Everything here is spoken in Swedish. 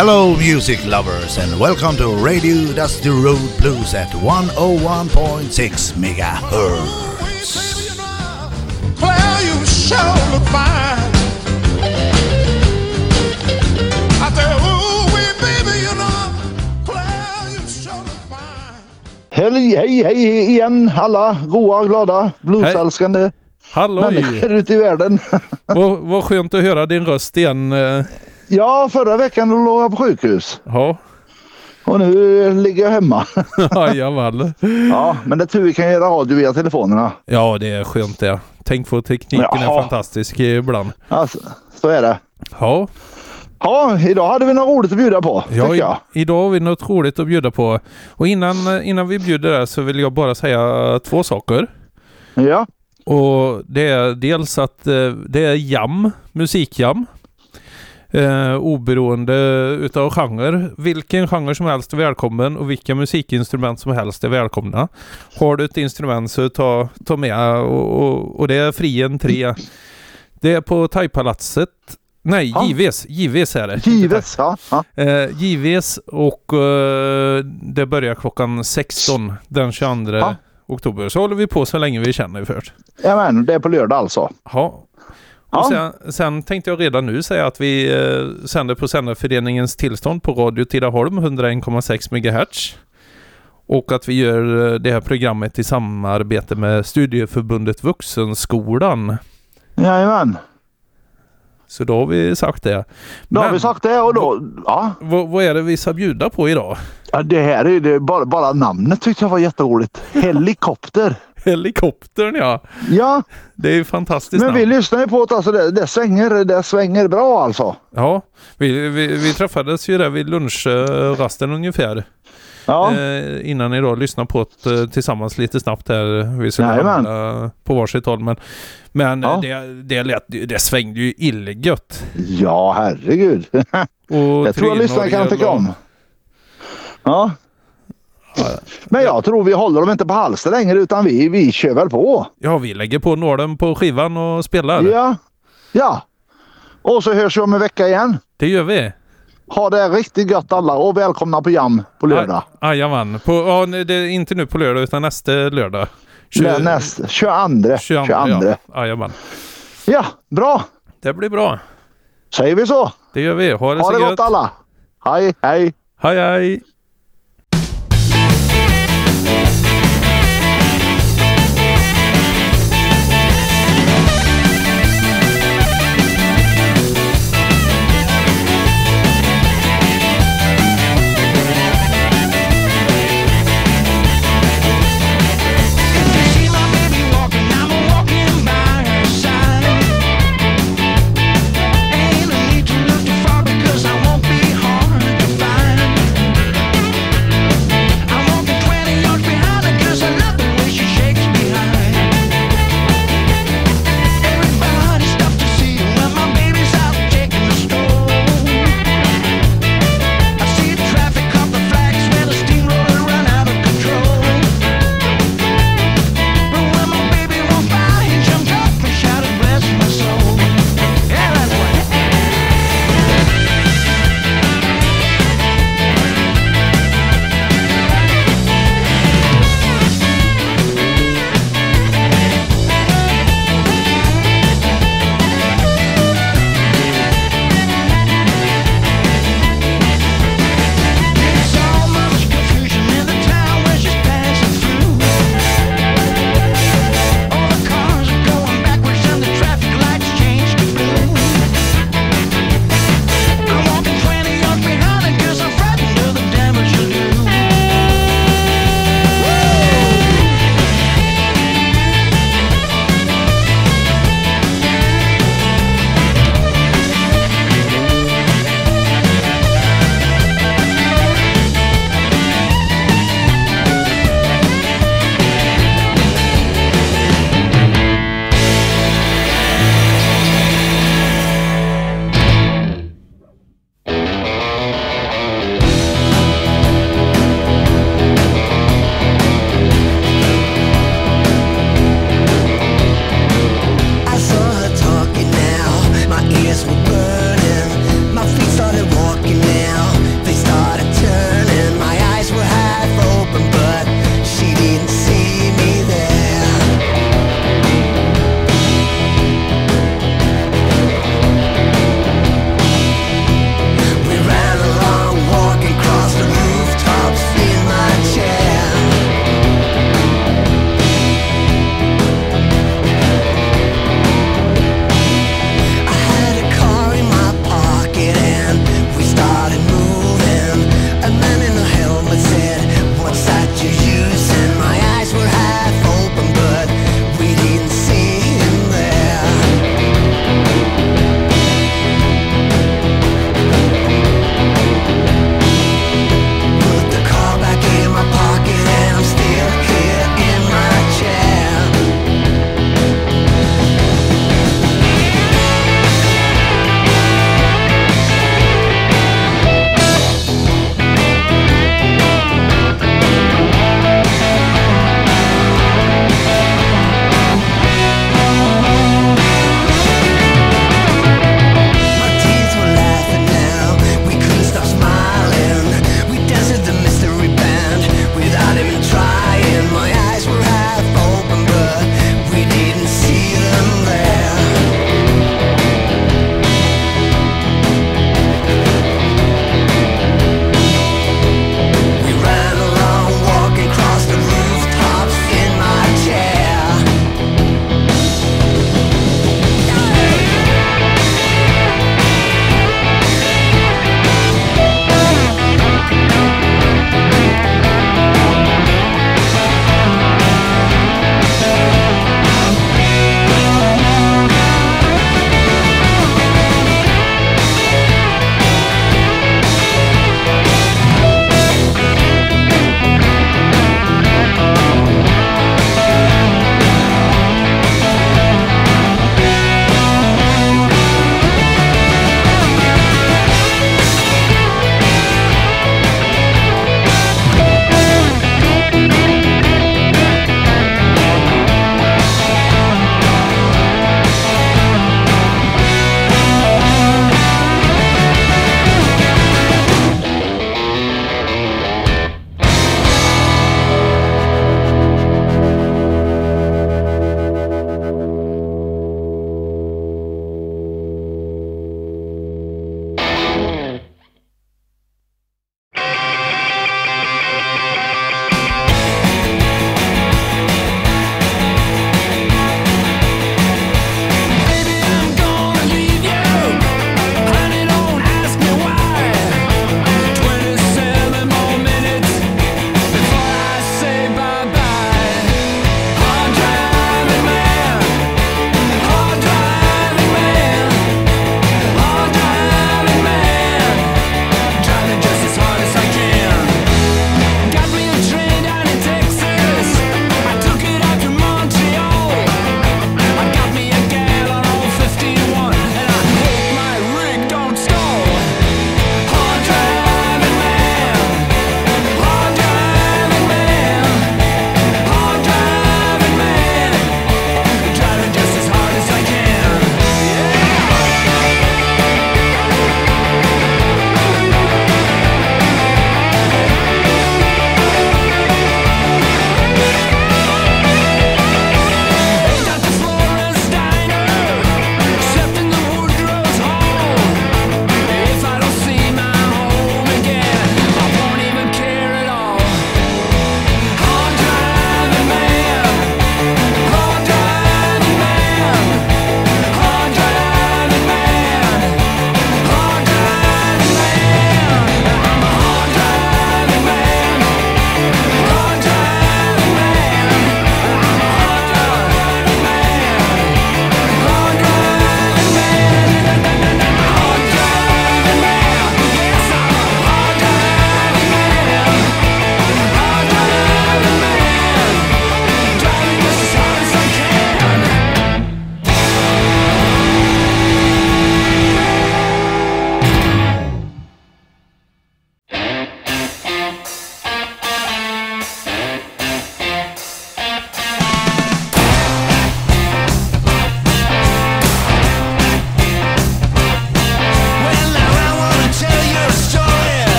Hello, music lovers, and welcome to Radio Dusty Road Blues at 101.6 megahertz. Claire, you look fine. Fine. Hej, hej, hej igen alla goa, glada, bluesälskande människor ute i världen. Vad, vad skönt att höra din röst igen. Ja, förra veckan då låg jag på sjukhus Ja, och nu ligger jag hemma. jajamän. Ja, men det är tur vi kan göra radio via telefonerna. Ja, det är skönt det. Tänk på tekniken är Jaha. fantastisk ibland. Alltså, så är det. Ja, Ja, idag hade vi något roligt att bjuda på, ja jag. idag har vi något roligt att bjuda på. Och innan, innan vi bjuder där så vill jag bara säga två saker. Ja, Och det är dels att eh, det är jam, musikjam. Eh, oberoende utav genre. Vilken genre som helst är välkommen och vilka musikinstrument som helst är välkomna. Har du ett instrument så ta, ta med och, och, och det är fri entré. Det är på Thaipalatset. Nej, Ja. JVs. JVs är det. givet. Ja, ja. Eh, JVs och eh, det börjar klockan 16 den 22 Ja. oktober. Så håller vi på så länge vi känner för. Jajamän, det är på lördag alltså. Ja. Ja. Sen, sen tänkte jag redan nu säga att vi eh, sänder på Sändarföreningens tillstånd på Radio Tidaholm 101,6 MHz. Och att vi gör eh, det här programmet i samarbete med Studieförbundet Vuxenskolan. Jajamän, Så då har vi sagt det. då har vi sagt det och då... Ja, vad, vad är det vi ska bjuda på idag? ja det här är det, bara, bara namnet tyckte jag var jätteroligt. Helikopter. Helikoptern ja. Ja, Det är ju fantastiskt men vi namn. lyssnar ju på det. Alltså det, det, svänger, det svänger bra alltså. Ja, vi, vi, vi träffades ju där vid lunchrasten ungefär. Ja, eh, innan idag lyssna på det eh, tillsammans lite snabbt här. Vi skulle handla på varsitt håll. Men, men Ja. eh, det, det, lät, det svängde ju illegött. ja herregud. Och Det tror jag lyssnarna kan tycka om. Ja. Men jag tror vi håller dem inte på halsen längre utan vi, vi kör väl på. Ja, vi lägger på nålen på skivan och spelar. Ja. Ja. Och så hörs vi om en vecka igen. Det gör vi. Ha det riktigt gött alla och välkomna på Jam på lördag. Aj- Jajamän. På, ja, nej, det är inte nu på lördag utan nästa lördag. Tju- Nä, näst, 22. 22. 22. Ja. Ja, bra. Det blir bra. Säger vi så. Det gör vi. Ha det Ha det gött. gott alla. Hej, hej. Hej hej.